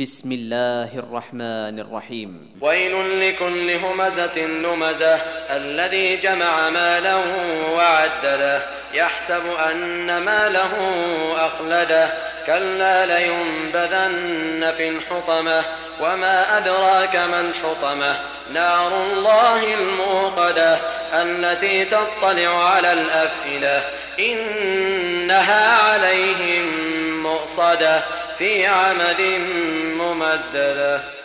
بسم الله الرحمن الرحيم. ويل لكل همزة لمزة الذي جمع مالا وعدده يحسب أن ماله أخلده. كلا لينبذن في الحطمة. وما أدراك ما الحطمة. نار الله الموقدة التي تطلع على الأفئدة. إنها عليهم مؤصدة في عمد ممدده